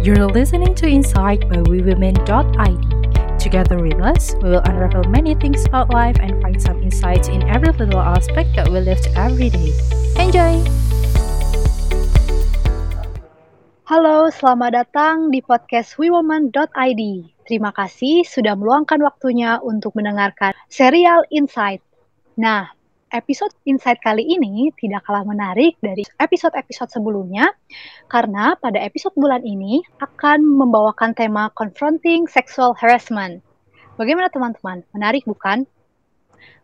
You're listening to Insight by WeWomen.id. Together with us, we will unravel many things about life and find some insights in every little aspect that we live every day. Enjoy! Halo, selamat datang di podcast WeWoman.id. Terima kasih sudah meluangkan waktunya untuk mendengarkan serial Insight. Nah, episode Insight kali ini tidak kalah menarik dari episode-episode sebelumnya karena pada episode bulan ini akan membawakan tema confronting sexual harassment. Bagaimana teman-teman? Menarik bukan?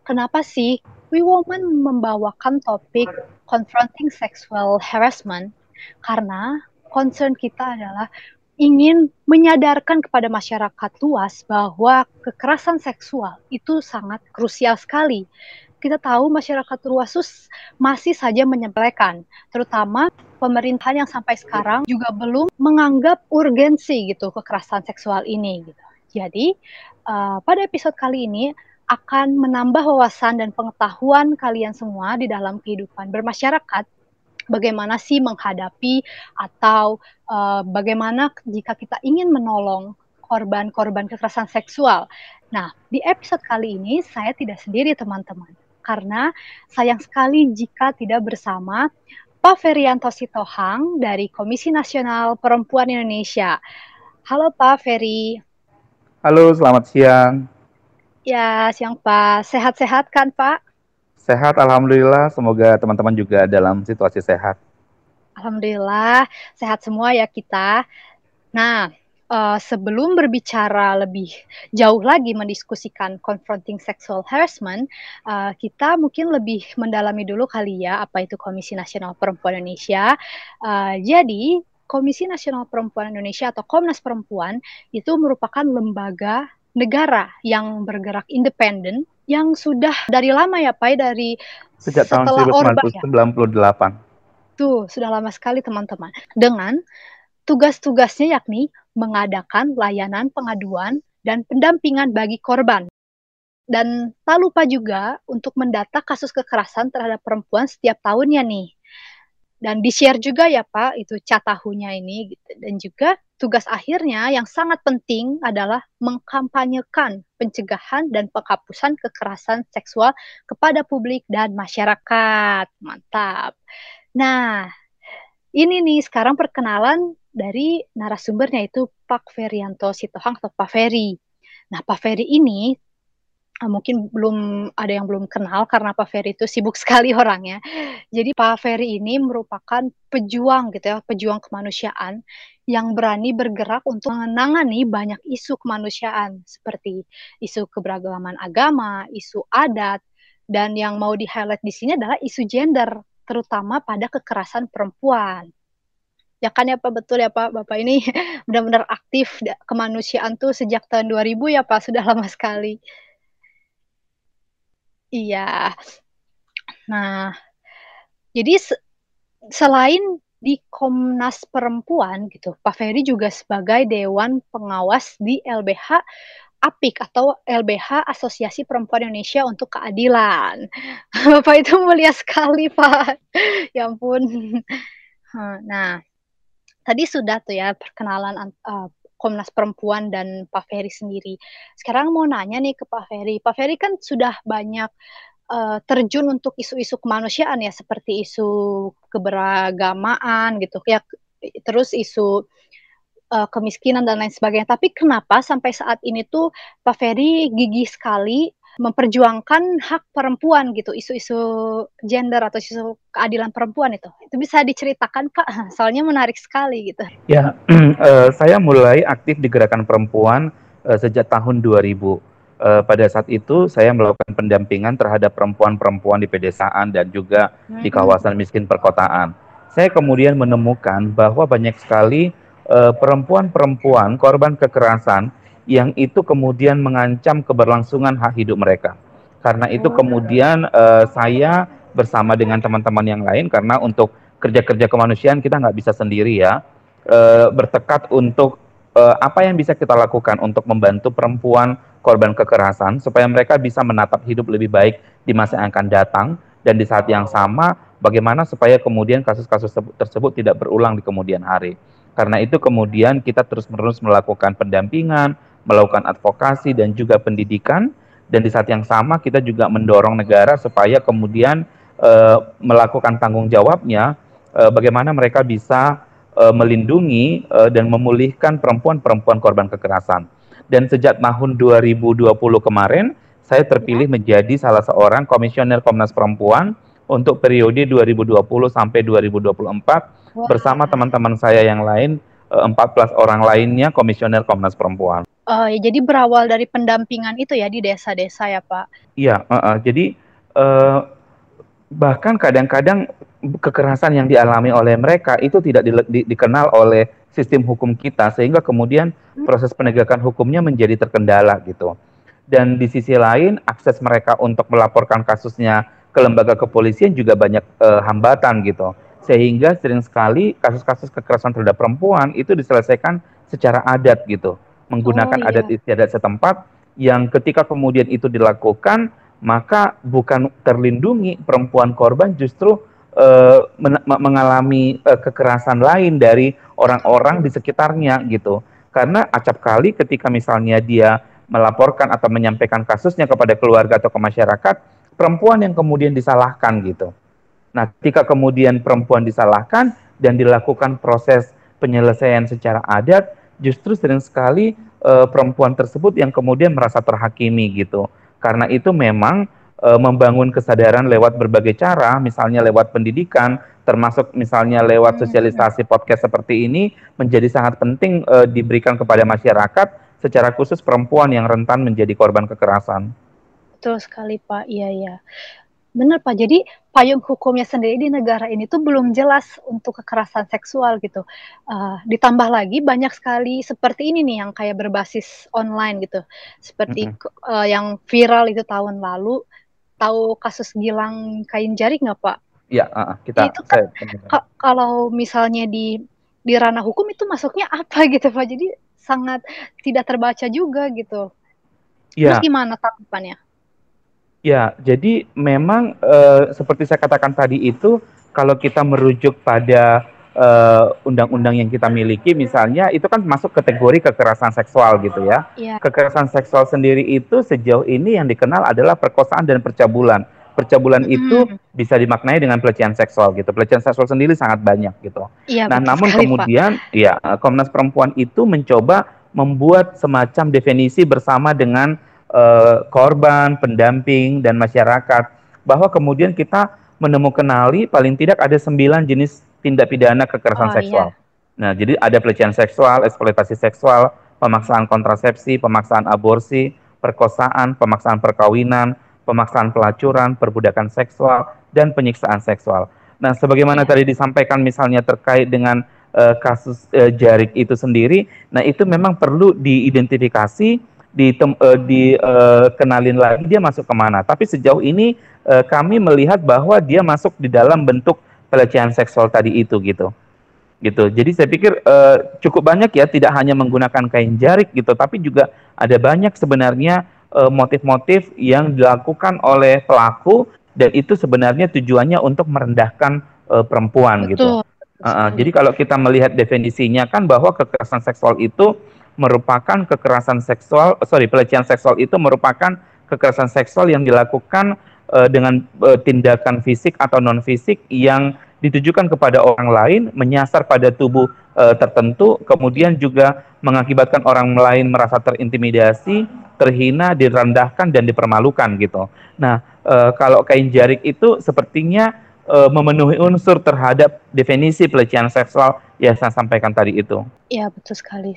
Kenapa sih We Woman membawakan topik confronting sexual harassment? Karena concern kita adalah ingin menyadarkan kepada masyarakat luas bahwa kekerasan seksual itu sangat krusial sekali. Kita tahu masyarakat luas masih saja menyepelekan, terutama pemerintahan yang sampai sekarang juga belum menganggap urgensi gitu kekerasan seksual ini. Gitu. Jadi uh, pada episode kali ini akan menambah wawasan dan pengetahuan kalian semua di dalam kehidupan bermasyarakat bagaimana sih menghadapi atau uh, bagaimana jika kita ingin menolong korban-korban kekerasan seksual. Nah, di episode kali ini saya tidak sendiri teman-teman, karena sayang sekali jika tidak bersama Pak Ferianto Sitohang dari Komisi Nasional Perempuan Indonesia. Halo Pak Ferry. Halo, selamat siang. Ya, siang Pak. Sehat-sehat kan Pak? Sehat, alhamdulillah. Semoga teman-teman juga dalam situasi sehat. Alhamdulillah, sehat semua ya kita. Nah, uh, sebelum berbicara lebih jauh lagi mendiskusikan confronting sexual harassment, uh, kita mungkin lebih mendalami dulu kali ya apa itu Komisi Nasional Perempuan Indonesia. Uh, jadi, Komisi Nasional Perempuan Indonesia atau Komnas Perempuan itu merupakan lembaga negara yang bergerak independen yang sudah dari lama ya Pak dari sejak tahun 1998. Ya? Tuh, sudah lama sekali teman-teman. Dengan tugas-tugasnya yakni mengadakan layanan pengaduan dan pendampingan bagi korban. Dan tak lupa juga untuk mendata kasus kekerasan terhadap perempuan setiap tahunnya nih dan di-share juga ya Pak itu catahunya ini dan juga tugas akhirnya yang sangat penting adalah mengkampanyekan pencegahan dan penghapusan kekerasan seksual kepada publik dan masyarakat. Mantap. Nah, ini nih sekarang perkenalan dari narasumbernya itu Pak Ferianto Sitohang atau Pak Ferry. Nah, Pak Ferry ini uh, mungkin belum ada yang belum kenal karena Pak Ferry itu sibuk sekali orangnya. Jadi Pak Ferry ini merupakan pejuang gitu ya, pejuang kemanusiaan yang berani bergerak untuk menangani banyak isu kemanusiaan seperti isu keberagaman agama, isu adat, dan yang mau di-highlight di sini adalah isu gender, terutama pada kekerasan perempuan. Ya kan ya Pak, betul ya Pak, Bapak ini benar-benar aktif kemanusiaan tuh sejak tahun 2000 ya Pak, sudah lama sekali. Iya. Nah, jadi se selain di Komnas Perempuan gitu, Pak Ferry juga sebagai Dewan Pengawas di LBH APIK atau LBH Asosiasi Perempuan Indonesia untuk Keadilan. Bapak itu mulia sekali, Pak. Ya ampun. Nah, tadi sudah tuh ya perkenalan uh, Komnas Perempuan dan Pak Ferry sendiri. Sekarang mau nanya nih ke Pak Ferry. Pak Ferry kan sudah banyak uh, terjun untuk isu-isu kemanusiaan ya, seperti isu keberagamaan gitu, ya terus isu uh, kemiskinan dan lain sebagainya. Tapi kenapa sampai saat ini tuh Pak Ferry gigih sekali memperjuangkan hak perempuan gitu, isu-isu gender atau isu keadilan perempuan itu. Itu bisa diceritakan Pak, soalnya menarik sekali gitu. Ya, uh, saya mulai aktif di gerakan perempuan uh, sejak tahun 2000. Uh, eh, pada saat itu saya melakukan pendampingan terhadap perempuan-perempuan di pedesaan dan juga hmm. di kawasan miskin perkotaan. Saya kemudian menemukan bahwa banyak sekali perempuan-perempuan korban kekerasan yang itu kemudian mengancam keberlangsungan hak hidup mereka. Karena itu kemudian uh, saya bersama dengan teman-teman yang lain karena untuk kerja-kerja kemanusiaan kita nggak bisa sendiri ya uh, bertekad untuk uh, apa yang bisa kita lakukan untuk membantu perempuan korban kekerasan supaya mereka bisa menatap hidup lebih baik di masa yang akan datang dan di saat yang sama bagaimana supaya kemudian kasus-kasus tersebut tidak berulang di kemudian hari. Karena itu kemudian kita terus-menerus melakukan pendampingan, melakukan advokasi dan juga pendidikan dan di saat yang sama kita juga mendorong negara supaya kemudian uh, melakukan tanggung jawabnya uh, bagaimana mereka bisa uh, melindungi uh, dan memulihkan perempuan-perempuan korban kekerasan. Dan sejak tahun 2020 kemarin saya terpilih menjadi salah seorang komisioner Komnas Perempuan untuk periode 2020 sampai 2024 bersama teman-teman saya yang lain 14 eh, orang lainnya komisioner Komnas Perempuan. Uh, ya, jadi berawal dari pendampingan itu ya di desa-desa ya Pak? Iya, uh, uh, jadi uh, bahkan kadang-kadang kekerasan yang dialami oleh mereka itu tidak di, di, dikenal oleh sistem hukum kita sehingga kemudian hmm. proses penegakan hukumnya menjadi terkendala gitu. Dan di sisi lain akses mereka untuk melaporkan kasusnya ke lembaga kepolisian juga banyak uh, hambatan gitu sehingga sering sekali kasus-kasus kekerasan terhadap perempuan itu diselesaikan secara adat gitu menggunakan oh, iya. adat istiadat setempat yang ketika kemudian itu dilakukan maka bukan terlindungi perempuan korban justru uh, men mengalami uh, kekerasan lain dari orang-orang di sekitarnya gitu karena acap kali ketika misalnya dia melaporkan atau menyampaikan kasusnya kepada keluarga atau ke masyarakat perempuan yang kemudian disalahkan gitu Nah, ketika kemudian perempuan disalahkan dan dilakukan proses penyelesaian secara adat, justru sering sekali e, perempuan tersebut yang kemudian merasa terhakimi gitu. Karena itu memang e, membangun kesadaran lewat berbagai cara, misalnya lewat pendidikan, termasuk misalnya lewat hmm, sosialisasi podcast seperti ini menjadi sangat penting e, diberikan kepada masyarakat secara khusus perempuan yang rentan menjadi korban kekerasan. Betul sekali Pak, iya iya. Benar Pak, jadi payung hukumnya sendiri di negara ini tuh belum jelas untuk kekerasan seksual gitu. Uh, ditambah lagi banyak sekali seperti ini nih yang kayak berbasis online gitu. Seperti mm -hmm. uh, yang viral itu tahun lalu. Tahu kasus Gilang kain jari nggak Pak? Iya, uh, kita itu kan saya, kalau misalnya di di ranah hukum itu masuknya apa gitu Pak. Jadi sangat tidak terbaca juga gitu. Ya. Terus gimana tanggapannya? Ya, jadi memang uh, seperti saya katakan tadi itu kalau kita merujuk pada eh, undang-undang uh, yang kita miliki misalnya itu kan masuk kategori kekerasan seksual gitu ya. ya. Kekerasan seksual sendiri itu sejauh ini yang dikenal adalah perkosaan dan percabulan. Percabulan hmm. itu bisa dimaknai dengan pelecehan seksual gitu. Pelecehan seksual sendiri sangat banyak gitu. Ya, nah, namun sekali, kemudian Pak. ya Komnas Perempuan itu mencoba membuat semacam definisi bersama dengan uh, korban, pendamping, dan masyarakat bahwa kemudian kita menemukan kenali paling tidak ada sembilan jenis tindak pidana kekerasan oh, seksual. Iya. Nah, jadi ada pelecehan seksual, eksploitasi seksual, pemaksaan kontrasepsi, pemaksaan aborsi, perkosaan, pemaksaan perkawinan, pemaksaan pelacuran, perbudakan seksual, dan penyiksaan seksual. Nah, sebagaimana yeah. tadi disampaikan misalnya terkait dengan uh, kasus uh, jarik itu sendiri, nah itu memang perlu diidentifikasi uh, dikenalin uh, lagi dia masuk ke mana. Tapi sejauh ini uh, kami melihat bahwa dia masuk di dalam bentuk pelecehan seksual tadi itu gitu. Gitu. Jadi saya pikir uh, cukup banyak ya tidak hanya menggunakan kain jarik gitu, tapi juga ada banyak sebenarnya motif-motif uh, yang dilakukan oleh pelaku dan itu sebenarnya tujuannya untuk merendahkan uh, perempuan gitu. Betul. gitu. Uh, jadi kalau kita melihat definisinya kan bahwa kekerasan seksual itu merupakan kekerasan seksual, sorry pelecehan seksual itu merupakan kekerasan seksual yang dilakukan uh, dengan uh, tindakan fisik atau non fisik yang ditujukan kepada orang lain, menyasar pada tubuh uh, tertentu, kemudian juga mengakibatkan orang lain merasa terintimidasi, terhina, direndahkan dan dipermalukan gitu. Nah, uh, kalau kain jarik itu sepertinya uh, memenuhi unsur terhadap definisi pelecehan seksual yang saya sampaikan tadi itu. Iya, betul sekali.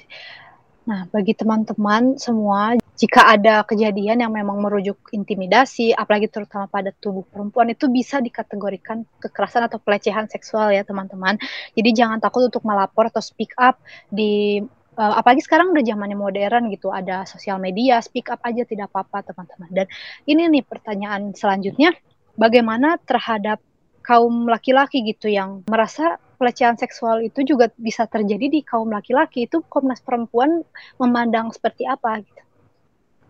Nah, bagi teman-teman semua, jika ada kejadian yang memang merujuk intimidasi, apalagi terutama pada tubuh perempuan, itu bisa dikategorikan kekerasan atau pelecehan seksual ya teman-teman. Jadi jangan takut untuk melapor atau speak up di uh, apalagi sekarang udah zamannya modern gitu, ada sosial media, speak up aja tidak apa-apa teman-teman. Dan ini nih pertanyaan selanjutnya, bagaimana terhadap kaum laki-laki gitu yang merasa pelecehan seksual itu juga bisa terjadi di kaum laki-laki itu Komnas Perempuan memandang seperti apa gitu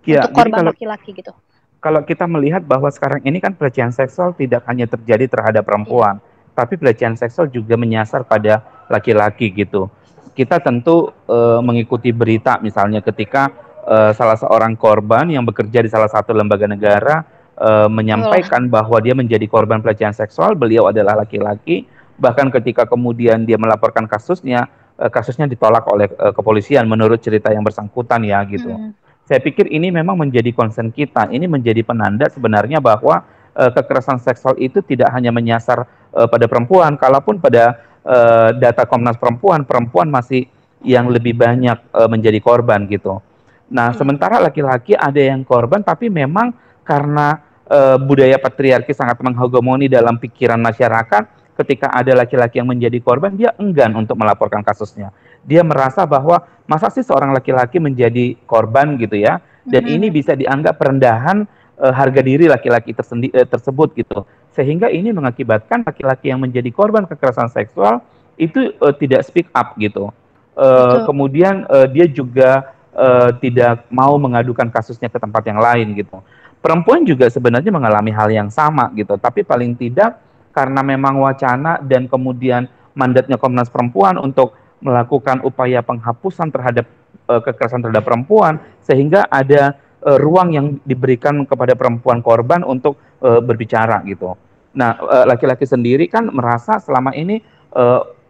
ya, untuk korban laki-laki gitu. Kalau kita melihat bahwa sekarang ini kan pelecehan seksual tidak hanya terjadi terhadap perempuan, tapi pelecehan seksual juga menyasar pada laki-laki gitu. kita tentu uh, mengikuti berita misalnya ketika uh, salah seorang korban yang bekerja di salah satu lembaga negara uh, menyampaikan oh. bahwa dia menjadi korban pelecehan seksual, beliau adalah laki-laki, bahkan ketika kemudian dia melaporkan kasusnya, uh, kasusnya ditolak oleh uh, kepolisian menurut cerita yang bersangkutan ya gitu. Hmm. Saya pikir ini memang menjadi concern kita, ini menjadi penanda sebenarnya bahwa uh, kekerasan seksual itu tidak hanya menyasar uh, pada perempuan, kalaupun pada uh, data Komnas Perempuan, perempuan masih yang lebih banyak uh, menjadi korban gitu. Nah, hmm. sementara laki-laki ada yang korban, tapi memang karena uh, budaya patriarki sangat menghegemoni dalam pikiran masyarakat, ketika ada laki-laki yang menjadi korban, dia enggan untuk melaporkan kasusnya. Dia merasa bahwa masa sih seorang laki-laki menjadi korban gitu ya, dan hmm. ini bisa dianggap perendahan uh, harga diri laki-laki uh, tersebut gitu sehingga ini mengakibatkan laki-laki yang menjadi korban kekerasan seksual itu uh, tidak speak up gitu. Uh, kemudian uh, dia juga uh, tidak mau mengadukan kasusnya ke tempat yang lain gitu. Perempuan juga sebenarnya mengalami hal yang sama gitu, tapi paling tidak karena memang wacana dan kemudian mandatnya Komnas Perempuan untuk melakukan upaya penghapusan terhadap uh, kekerasan terhadap perempuan sehingga ada uh, ruang yang diberikan kepada perempuan korban untuk uh, berbicara gitu. Nah, laki-laki sendiri kan merasa selama ini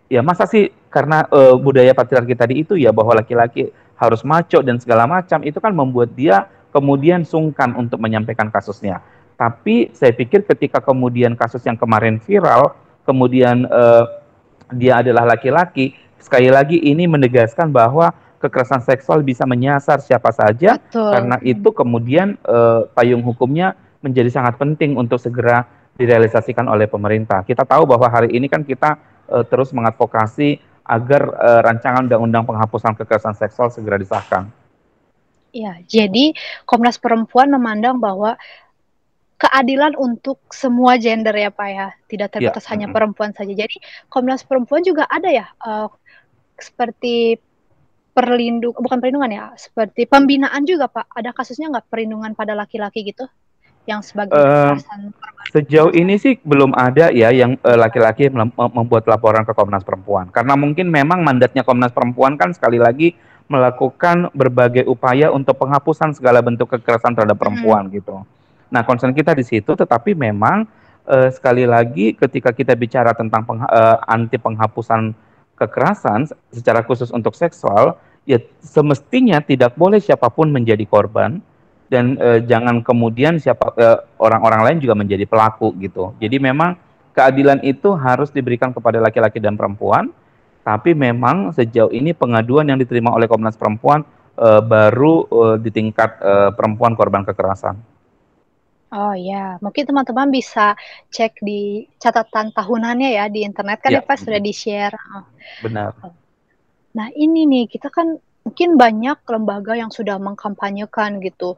ya masa sih karena budaya patriarki tadi itu ya bahwa laki-laki harus maco dan segala macam itu kan membuat dia kemudian sungkan untuk menyampaikan kasusnya. Tapi saya pikir ketika kemudian kasus yang kemarin viral, kemudian uh, dia adalah laki-laki, sekali lagi ini menegaskan bahwa kekerasan seksual bisa menyasar siapa saja Betul. karena itu kemudian uh, payung hukumnya menjadi sangat penting untuk segera direalisasikan oleh pemerintah. Kita tahu bahwa hari ini kan kita uh, terus mengadvokasi agar uh, rancangan undang-undang penghapusan kekerasan seksual segera disahkan. Ya, jadi Komnas Perempuan memandang bahwa keadilan untuk semua gender ya Pak ya, tidak terbatas ya. hanya perempuan saja. Jadi Komnas Perempuan juga ada ya uh, seperti perlindung bukan perlindungan ya seperti pembinaan juga pak ada kasusnya nggak perlindungan pada laki-laki gitu yang sebagai uh, sejauh ini sih belum ada ya yang uh, laki-laki membuat laporan ke Komnas Perempuan karena mungkin memang mandatnya Komnas Perempuan kan sekali lagi melakukan berbagai upaya untuk penghapusan segala bentuk kekerasan terhadap perempuan hmm. gitu. Nah, concern kita di situ tetapi memang uh, sekali lagi ketika kita bicara tentang peng, uh, anti penghapusan kekerasan secara khusus untuk seksual, ya semestinya tidak boleh siapa pun menjadi korban dan e, jangan kemudian siapa orang-orang lain juga menjadi pelaku gitu. Jadi memang keadilan itu harus diberikan kepada laki-laki dan perempuan, tapi memang sejauh ini pengaduan yang diterima oleh Komnas Perempuan baru di tingkat perempuan korban kekerasan. Oh ya, mungkin teman-teman bisa cek di catatan tahunannya ya di internet kan ya, ya Pak sudah di-share. Oh. Benar. Nah, ini nih kita kan mungkin banyak lembaga yang sudah mengkampanyekan gitu.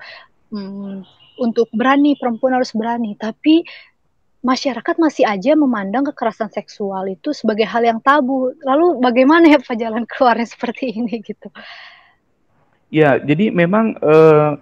Hmm, untuk berani perempuan harus berani, tapi masyarakat masih aja memandang kekerasan seksual itu sebagai hal yang tabu. Lalu bagaimana ya Pak jalan keluarnya seperti ini gitu? Ya, jadi memang uh,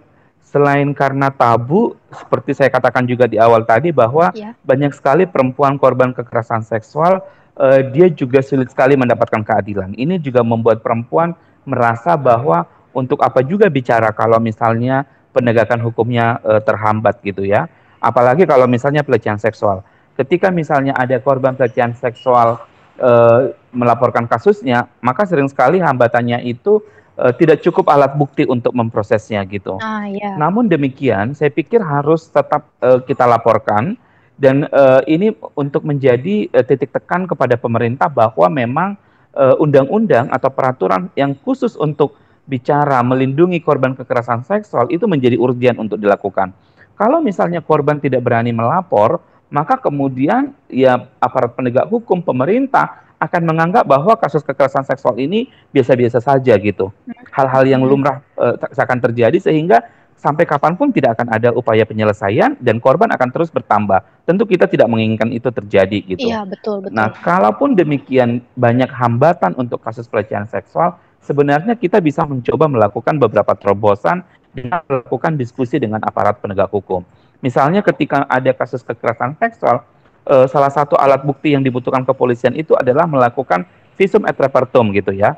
selain karena tabu, seperti saya katakan juga di awal tadi bahwa ya. banyak sekali perempuan korban kekerasan seksual, uh, dia juga sulit sekali mendapatkan keadilan. Ini juga membuat perempuan merasa bahwa untuk apa juga bicara kalau misalnya penegakan hukumnya uh, terhambat gitu ya. Apalagi kalau misalnya pelecehan seksual. Ketika misalnya ada korban pelecehan seksual uh, melaporkan kasusnya, maka sering sekali hambatannya itu uh, tidak cukup alat bukti untuk memprosesnya gitu. Ah, iya. Namun demikian, saya pikir harus tetap uh, kita laporkan dan uh, ini untuk menjadi uh, titik tekan kepada pemerintah bahwa memang undang-undang uh, atau peraturan yang khusus untuk bicara melindungi korban kekerasan seksual itu menjadi urgen untuk dilakukan. Kalau misalnya korban tidak berani melapor, maka kemudian ya aparat penegak hukum pemerintah akan menganggap bahwa kasus kekerasan seksual ini biasa-biasa saja gitu. Hal-hal yang lumrah uh, akan terjadi sehingga sampai kapan pun tidak akan ada upaya penyelesaian dan korban akan terus bertambah. Tentu kita tidak menginginkan itu terjadi gitu. Iya, betul, betul. Nah, kalaupun demikian banyak hambatan untuk kasus pelecehan seksual, sebenarnya kita bisa mencoba melakukan beberapa terobosan dengan melakukan diskusi dengan aparat penegak hukum. Misalnya ketika ada kasus kekerasan seksual, uh, salah satu alat bukti yang dibutuhkan kepolisian itu adalah melakukan visum et repertum gitu ya.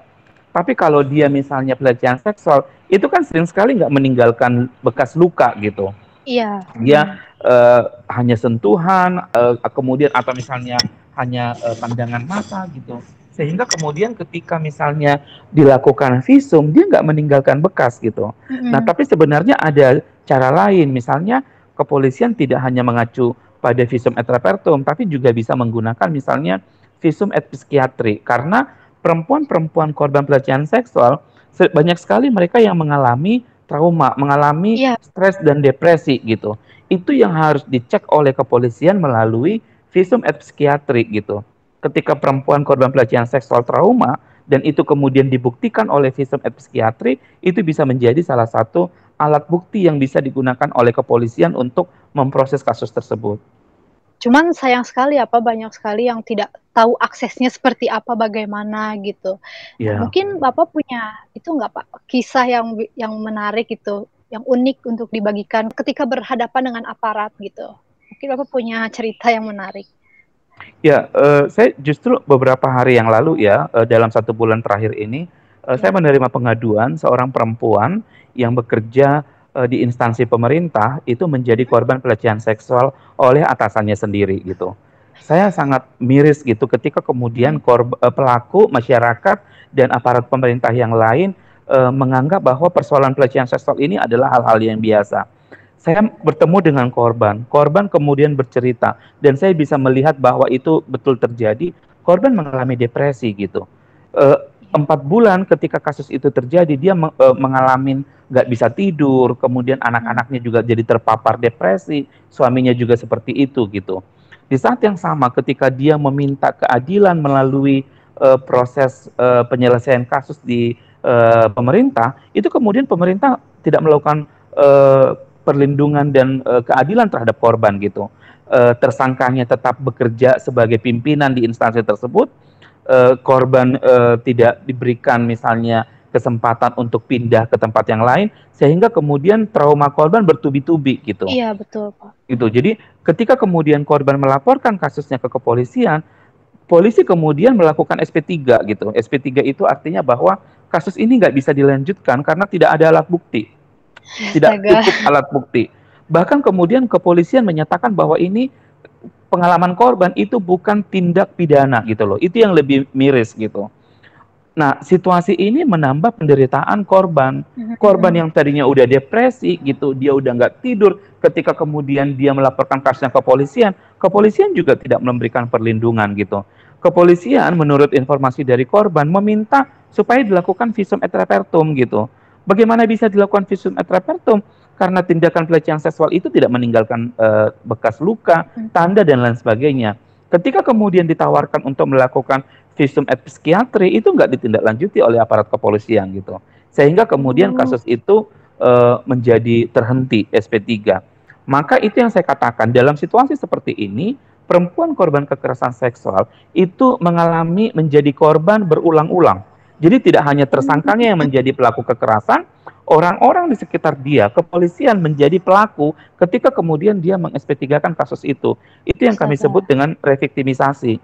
Tapi kalau dia misalnya pelecehan seksual, itu kan sering sekali nggak meninggalkan bekas luka gitu. Iya. Dia uh, hanya sentuhan, uh, kemudian atau misalnya hanya pandangan mata gitu. Sehingga kemudian ketika misalnya dilakukan visum, dia nggak meninggalkan bekas gitu. Mm-hmm. Nah, tapi sebenarnya ada cara lain, misalnya kepolisian tidak hanya mengacu pada visum et repertum, tapi juga bisa menggunakan misalnya visum et psikiatri, karena perempuan-perempuan korban pelecehan seksual banyak sekali mereka yang mengalami trauma, mengalami yeah. stres dan depresi gitu. Itu yang harus dicek oleh kepolisian melalui visum et psikiatri gitu. Ketika perempuan korban pelecehan seksual trauma dan itu kemudian dibuktikan oleh visum et psikiatri, itu bisa menjadi salah satu alat bukti yang bisa digunakan oleh kepolisian untuk memproses kasus tersebut. Cuman sayang sekali apa banyak sekali yang tidak tahu aksesnya seperti apa bagaimana gitu. Yeah. Mungkin Bapak punya itu enggak Pak kisah yang yang menarik gitu, yang unik untuk dibagikan ketika berhadapan dengan aparat gitu. Mungkin Bapak punya cerita yang menarik. Ya, uh, saya justru beberapa hari yang lalu ya, uh, dalam satu bulan terakhir ini, uh, saya menerima pengaduan seorang perempuan yang bekerja uh, di instansi pemerintah itu menjadi korban pelecehan seksual oleh atasannya sendiri gitu. Saya sangat miris gitu ketika kemudian korb, uh, pelaku masyarakat dan aparat pemerintah yang lain uh, menganggap bahwa persoalan pelecehan seksual ini adalah hal-hal yang biasa. Saya bertemu dengan korban, korban kemudian bercerita dan saya bisa melihat bahwa itu betul terjadi. Korban mengalami depresi gitu. Uh, empat bulan ketika kasus itu terjadi dia mengalami nggak bisa tidur, kemudian anak-anaknya juga jadi terpapar depresi, suaminya juga seperti itu gitu. Di saat yang sama ketika dia meminta keadilan melalui uh, proses uh, penyelesaian kasus di uh, pemerintah, itu kemudian pemerintah tidak melakukan uh, perlindungan dan uh, keadilan terhadap korban gitu. Uh, tersangkanya tetap bekerja sebagai pimpinan di instansi tersebut, uh, korban uh, tidak diberikan misalnya kesempatan untuk pindah ke tempat yang lain sehingga kemudian trauma korban bertubi-tubi gitu. Iya, betul, Pak. Gitu. Jadi ketika kemudian korban melaporkan kasusnya ke kepolisian, polisi kemudian melakukan SP3 gitu. SP3 itu artinya bahwa kasus ini nggak bisa dilanjutkan karena tidak ada alat bukti. Tidak Astaga. cukup alat bukti. Bahkan kemudian kepolisian menyatakan bahwa ini pengalaman korban itu bukan tindak pidana gitu loh. Itu yang lebih miris gitu. Nah, situasi ini menambah penderitaan korban. Korban yang tadinya udah depresi gitu, dia udah nggak tidur. Ketika kemudian dia melaporkan kasusnya ke kepolisian, kepolisian juga tidak memberikan perlindungan gitu. Kepolisian menurut informasi dari korban meminta supaya dilakukan visum et repertum gitu. Bagaimana bisa dilakukan visum et repertum? Karena tindakan pelecehan seksual itu tidak meninggalkan uh, bekas luka, mm-hmm. tanda dan lain sebagainya. Ketika kemudian ditawarkan untuk melakukan visum et psikiatri itu nggak ditindaklanjuti oleh aparat kepolisian gitu. Sehingga kemudian oh. kasus itu uh, menjadi terhenti SP3. Maka itu yang saya katakan dalam situasi seperti ini perempuan korban kekerasan seksual itu mengalami menjadi korban berulang-ulang. Jadi tidak hanya tersangkanya yang menjadi pelaku kekerasan, orang-orang di sekitar dia, kepolisian menjadi pelaku ketika kemudian dia meng 3 kan kasus itu. Itu yang kami sebut dengan reviktimisasi.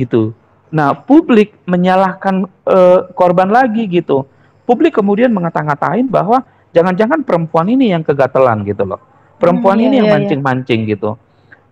Gitu. Nah, publik menyalahkan uh, korban lagi gitu. Publik kemudian mengata-ngatain bahwa jangan-jangan perempuan ini yang kegatelan gitu loh. Perempuan hmm, ini iya, yang iya, iya. mancing-mancing iya. gitu.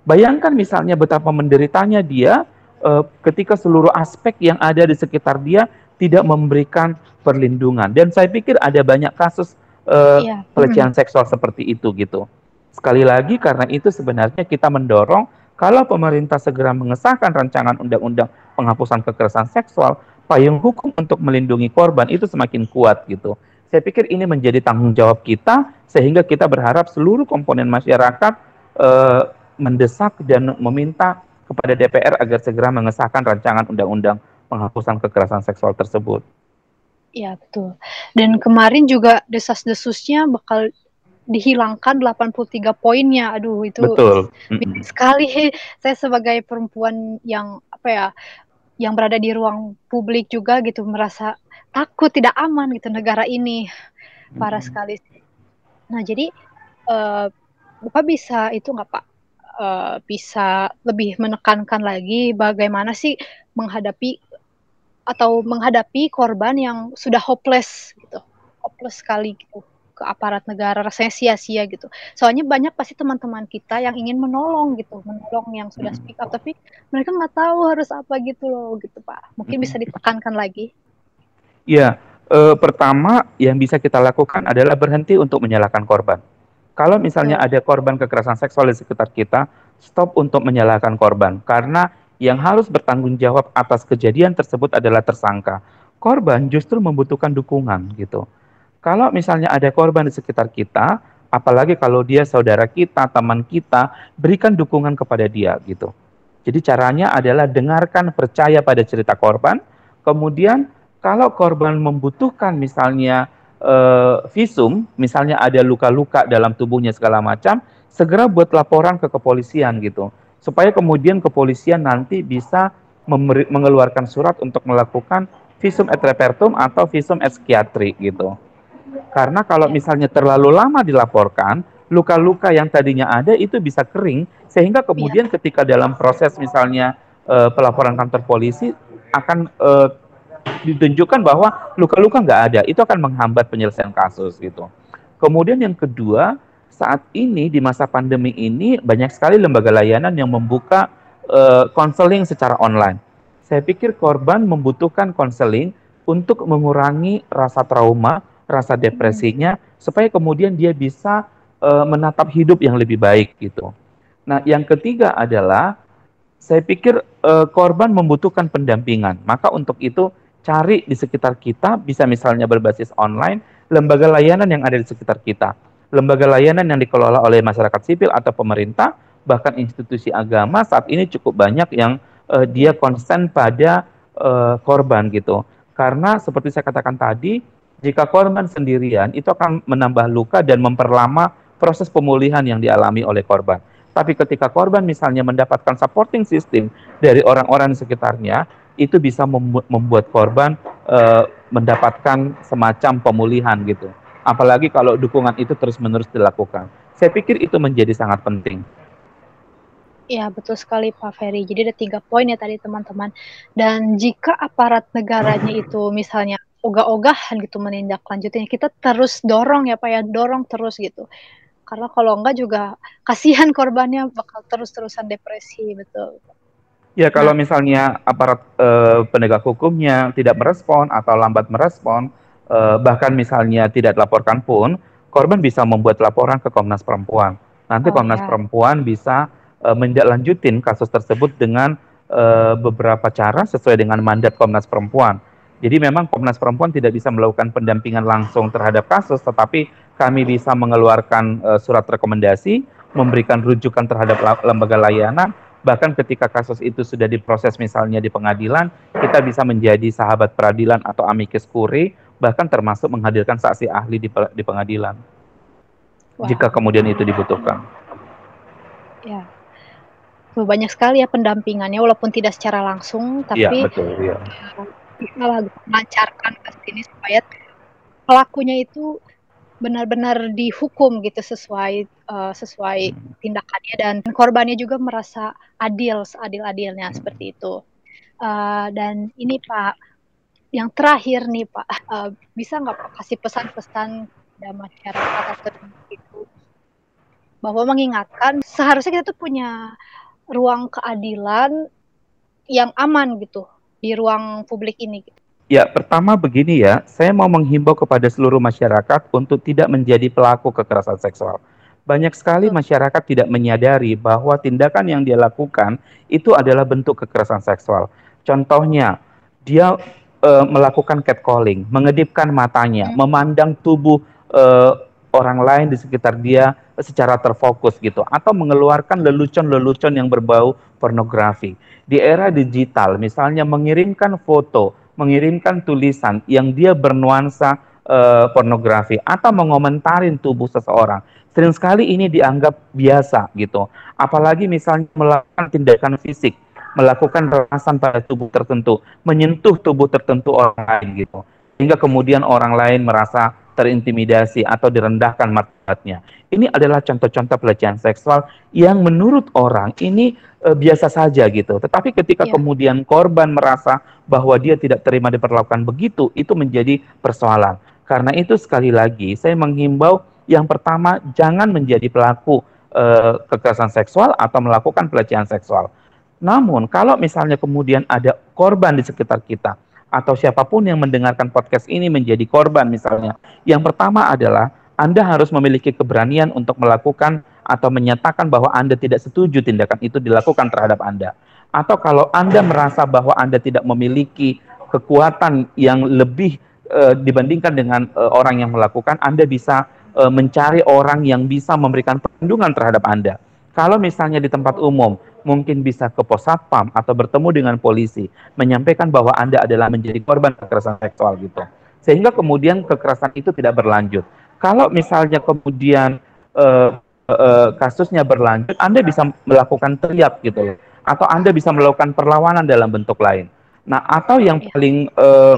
Bayangkan misalnya betapa menderitanya dia uh, ketika seluruh aspek yang ada di sekitar dia tidak memberikan perlindungan. Dan saya pikir ada banyak kasus uh, iya. pelecehan hmm. seksual seperti itu gitu. Sekali lagi karena itu sebenarnya kita mendorong kalau pemerintah segera mengesahkan rancangan undang-undang penghapusan kekerasan seksual, payung hukum untuk melindungi korban itu semakin kuat gitu. Saya pikir ini menjadi tanggung jawab kita sehingga kita berharap seluruh komponen masyarakat eh, mendesak dan meminta kepada DPR agar segera mengesahkan rancangan undang-undang penghapusan kekerasan seksual tersebut. Ya betul. Dan kemarin juga desas-desusnya bakal dihilangkan 83 poinnya. Aduh itu Betul. sekali saya sebagai perempuan yang apa ya yang berada di ruang publik juga gitu merasa takut tidak aman gitu negara ini parah hmm. sekali. Nah jadi uh, bapak bisa itu nggak pak uh, bisa lebih menekankan lagi bagaimana sih menghadapi atau menghadapi korban yang sudah hopeless gitu, hopeless sekali gitu ke aparat negara rasanya sia-sia gitu. Soalnya banyak pasti teman-teman kita yang ingin menolong gitu, menolong yang sudah speak up tapi mereka nggak tahu harus apa gitu loh gitu Pak. Mungkin bisa ditekankan lagi. Ya, eh, pertama yang bisa kita lakukan adalah berhenti untuk menyalahkan korban. Kalau misalnya ada korban kekerasan seksual di sekitar kita, stop untuk menyalahkan korban karena yang harus bertanggung jawab atas kejadian tersebut adalah tersangka. Korban justru membutuhkan dukungan gitu. Kalau misalnya ada korban di sekitar kita, apalagi kalau dia saudara kita, teman kita, berikan dukungan kepada dia gitu. Jadi caranya adalah dengarkan, percaya pada cerita korban, kemudian kalau korban membutuhkan misalnya uh, visum, misalnya ada luka-luka dalam tubuhnya segala macam, segera buat laporan ke kepolisian gitu, supaya kemudian kepolisian nanti bisa mengeluarkan surat untuk melakukan visum et repertum atau visum et psikiatri gitu. Karena kalau misalnya terlalu lama dilaporkan, luka-luka yang tadinya ada itu bisa kering, sehingga kemudian ya. ketika dalam proses misalnya uh, pelaporan kantor polisi akan uh, ditunjukkan bahwa luka-luka nggak ada, itu akan menghambat penyelesaian kasus gitu. Kemudian yang kedua, saat ini di masa pandemi ini banyak sekali lembaga layanan yang membuka konseling uh, secara online. Saya pikir korban membutuhkan konseling untuk mengurangi rasa trauma rasa depresinya hmm. supaya kemudian dia bisa uh, menatap hidup yang lebih baik gitu. Nah, yang ketiga adalah saya pikir uh, korban membutuhkan pendampingan. Maka untuk itu cari di sekitar kita bisa misalnya berbasis online lembaga layanan yang ada di sekitar kita. Lembaga layanan yang dikelola oleh masyarakat sipil atau pemerintah bahkan institusi agama saat ini cukup banyak yang uh, dia konsen pada uh, korban gitu. Karena seperti saya katakan tadi, jika korban sendirian itu akan menambah luka dan memperlama proses pemulihan yang dialami oleh korban. Tapi ketika korban misalnya mendapatkan supporting system dari orang-orang di sekitarnya, itu bisa membuat korban uh, mendapatkan semacam pemulihan gitu. Apalagi kalau dukungan itu terus-menerus dilakukan. Saya pikir itu menjadi sangat penting. Ya, betul sekali Pak Ferry. Jadi ada tiga poin ya tadi teman-teman. Dan jika aparat negaranya itu misalnya ogah-ogahan gitu menindaklanjutinya. Kita terus dorong ya Pak ya, dorong terus gitu. Karena kalau enggak juga kasihan korbannya bakal terus-terusan depresi betul. Ya kalau nah, misalnya aparat e, penegak hukumnya tidak merespon atau lambat merespon, e, bahkan misalnya tidak dilaporkan pun, korban bisa membuat laporan ke Komnas Perempuan. Nanti oh, Komnas ya. Perempuan bisa e, menlanjutin kasus tersebut dengan e, beberapa cara sesuai dengan mandat Komnas Perempuan jadi memang Komnas Perempuan tidak bisa melakukan pendampingan langsung terhadap kasus, tetapi kami bisa mengeluarkan uh, surat rekomendasi, memberikan rujukan terhadap lembaga layanan, bahkan ketika kasus itu sudah diproses misalnya di pengadilan, kita bisa menjadi sahabat peradilan atau amicus curiae, bahkan termasuk menghadirkan saksi ahli di, di pengadilan. Wow. Jika kemudian itu dibutuhkan. Ya. Banyak sekali ya pendampingannya walaupun tidak secara langsung, tapi ya, betul, ya bisa lah melancarkan kasus ini supaya pelakunya itu benar-benar dihukum gitu sesuai uh, sesuai hmm. tindakannya dan korbannya juga merasa adil seadil-adilnya hmm. seperti itu uh, dan ini Pak yang terakhir nih Pak uh, bisa nggak Pak kasih pesan-pesan pada masyarakat atau itu bahwa mengingatkan seharusnya kita tuh punya ruang keadilan yang aman gitu di ruang publik ini? Ya, pertama begini ya, saya mau menghimbau kepada seluruh masyarakat untuk tidak menjadi pelaku kekerasan seksual. Banyak sekali masyarakat tidak menyadari bahwa tindakan yang dia lakukan itu adalah bentuk kekerasan seksual. Contohnya, dia e, melakukan catcalling, mengedipkan matanya, hmm. memandang tubuh e, orang lain di sekitar dia secara terfokus gitu, atau mengeluarkan lelucon-lelucon yang berbau pornografi di era digital, misalnya mengirimkan foto, mengirimkan tulisan yang dia bernuansa uh, pornografi atau mengomentarin tubuh seseorang, sering sekali ini dianggap biasa gitu. Apalagi misalnya melakukan tindakan fisik, melakukan rasan pada tubuh tertentu, menyentuh tubuh tertentu orang lain gitu. Sehingga kemudian orang lain merasa terintimidasi atau direndahkan martabatnya. Ini adalah contoh-contoh pelecehan seksual yang menurut orang ini e, biasa saja gitu. Tetapi ketika yeah. kemudian korban merasa bahwa dia tidak terima diperlakukan begitu, itu menjadi persoalan. Karena itu sekali lagi saya menghimbau yang pertama jangan menjadi pelaku e, kekerasan seksual atau melakukan pelecehan seksual. Namun kalau misalnya kemudian ada korban di sekitar kita atau siapa pun yang mendengarkan podcast ini menjadi korban misalnya. Yang pertama adalah Anda harus memiliki keberanian untuk melakukan atau menyatakan bahwa Anda tidak setuju tindakan itu dilakukan terhadap Anda. Atau kalau Anda merasa bahwa Anda tidak memiliki kekuatan yang lebih e, dibandingkan dengan e, orang yang melakukan, Anda bisa e, mencari orang yang bisa memberikan perlindungan terhadap Anda. Kalau misalnya di tempat umum, mungkin bisa ke pos satpam atau bertemu dengan polisi, menyampaikan bahwa Anda adalah menjadi korban kekerasan seksual gitu. Sehingga kemudian kekerasan itu tidak berlanjut. Kalau misalnya kemudian uh, uh, kasusnya berlanjut, Anda bisa melakukan teriak gitu loh. Atau Anda bisa melakukan perlawanan dalam bentuk lain. Nah, atau yang iya. paling uh,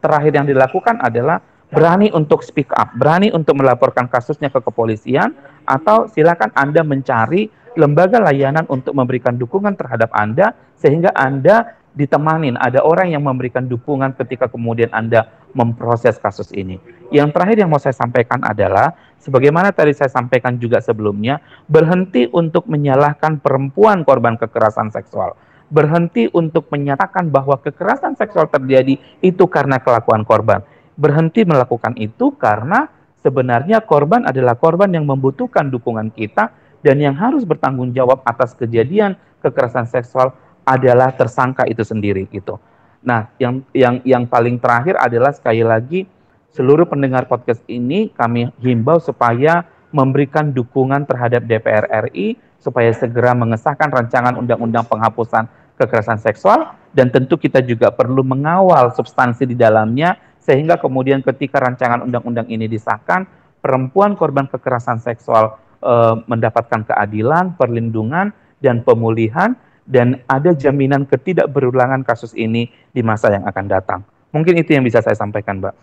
terakhir yang dilakukan adalah berani untuk speak up, berani untuk melaporkan kasusnya ke kepolisian, atau silakan Anda mencari lembaga layanan untuk memberikan dukungan terhadap Anda sehingga Anda ditemanin ada orang yang memberikan dukungan ketika kemudian Anda memproses kasus ini. Yang terakhir yang mau saya sampaikan adalah sebagaimana tadi saya sampaikan juga sebelumnya, berhenti untuk menyalahkan perempuan korban kekerasan seksual. Berhenti untuk menyatakan bahwa kekerasan seksual terjadi itu karena kelakuan korban. Berhenti melakukan itu karena sebenarnya korban adalah korban yang membutuhkan dukungan kita dan yang harus bertanggung jawab atas kejadian kekerasan seksual adalah tersangka itu sendiri gitu. Nah, yang yang yang paling terakhir adalah sekali lagi seluruh pendengar podcast ini kami himbau supaya memberikan dukungan terhadap DPR RI supaya segera mengesahkan rancangan undang-undang penghapusan kekerasan seksual dan tentu kita juga perlu mengawal substansi di dalamnya sehingga kemudian ketika rancangan undang-undang ini disahkan perempuan korban kekerasan seksual uh, mendapatkan keadilan, perlindungan, dan pemulihan, dan ada jaminan ketidakberulangan kasus ini di masa yang akan datang. Mungkin itu yang bisa saya sampaikan, Mbak.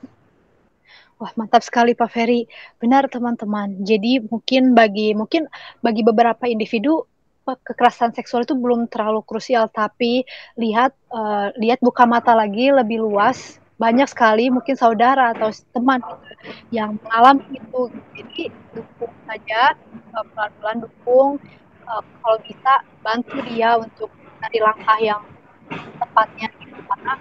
Wah, mantap sekali Pak Ferry. Benar teman-teman. Jadi mungkin bagi mungkin bagi beberapa individu kekerasan seksual itu belum terlalu krusial, tapi lihat uh, lihat buka mata lagi lebih luas banyak sekali mungkin saudara atau teman yang mengalami itu. Jadi dukung saja eh, pelan-pelan dukung uh, kalau bisa bantu dia untuk dari langkah yang tepatnya gitu karena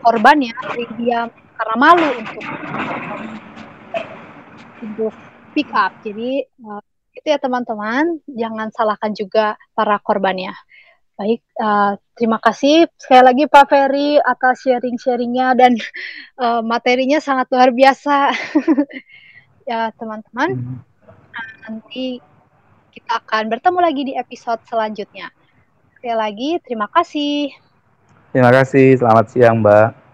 korbannya dia karena malu untuk untuk pick up. Jadi uh, itu ya teman-teman. Jangan salahkan juga para korbannya Baik, uh, terima kasih sekali lagi Pak Ferry atas sharing-sharingnya dan uh, materinya sangat luar biasa. ya teman-teman, hmm. nanti kita akan bertemu lagi di episode selanjutnya. Sekali lagi, terima kasih. Terima kasih, selamat siang Mbak.